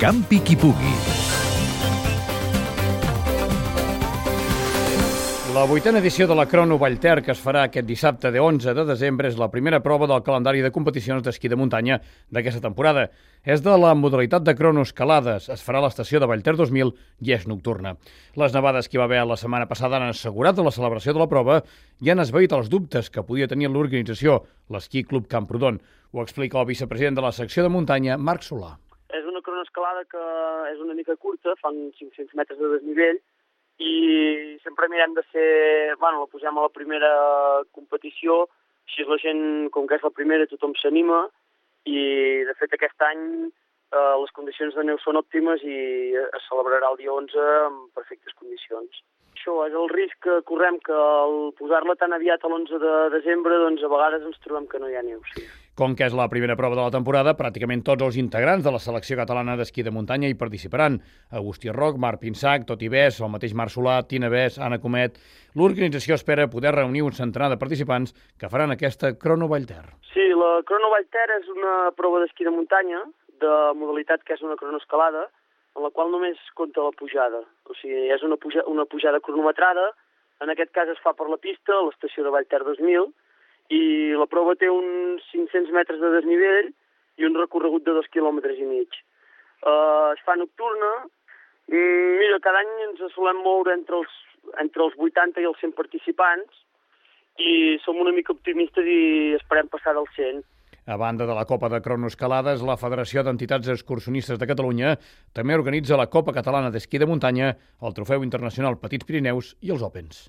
Campi Kipugi. La vuitena edició de la Crono Vallter, que es farà aquest dissabte de 11 de desembre, és la primera prova del calendari de competicions d'esquí de muntanya d'aquesta temporada. És de la modalitat de cronoescalades. Es farà a l'estació de Vallter 2000 i és nocturna. Les nevades que hi va haver la setmana passada han assegurat la celebració de la prova i han esveït els dubtes que podia tenir l'organització, l'Esquí Club Camprodon. Ho explica el vicepresident de la secció de muntanya, Marc Solà. És una cronoescalada que és una mica curta, fan 500 metres de desnivell, i sempre mirem de ser... Bueno, la posem a la primera competició, així la gent, com que és la primera, tothom s'anima, i de fet aquest any eh, les condicions de neu són òptimes i es celebrarà el dia 11 en perfectes condicions. Això és el risc que correm que al posar-la tan aviat a l'11 de desembre, doncs a vegades ens trobem que no hi ha neu. Sí. Com que és la primera prova de la temporada, pràcticament tots els integrants de la selecció catalana d'esquí de muntanya hi participaran. Agustí Roc, Marc Pinsac, Toti Bès, el mateix Marc Solà, Tina Bès, Anna Comet... L'organització espera poder reunir un centenar de participants que faran aquesta Crono Vallter. Sí, la Crono Vallter és una prova d'esquí de muntanya de modalitat que és una cronoescalada, en la qual només compta la pujada. O sigui, és una, puja, una pujada cronometrada, en aquest cas es fa per la pista, a l'estació de Vallter 2000, i la prova té uns 500 metres de desnivell i un recorregut de dos quilòmetres i mig. Uh, es fa nocturna, mm, mira, cada any ens solem moure entre els, entre els 80 i els 100 participants i som una mica optimistes i esperem passar dels 100. A banda de la Copa de Cronoescalades, la Federació d'Entitats Excursionistes de Catalunya també organitza la Copa Catalana d'Esquí de Muntanya, el Trofeu Internacional Petits Pirineus i els Opens.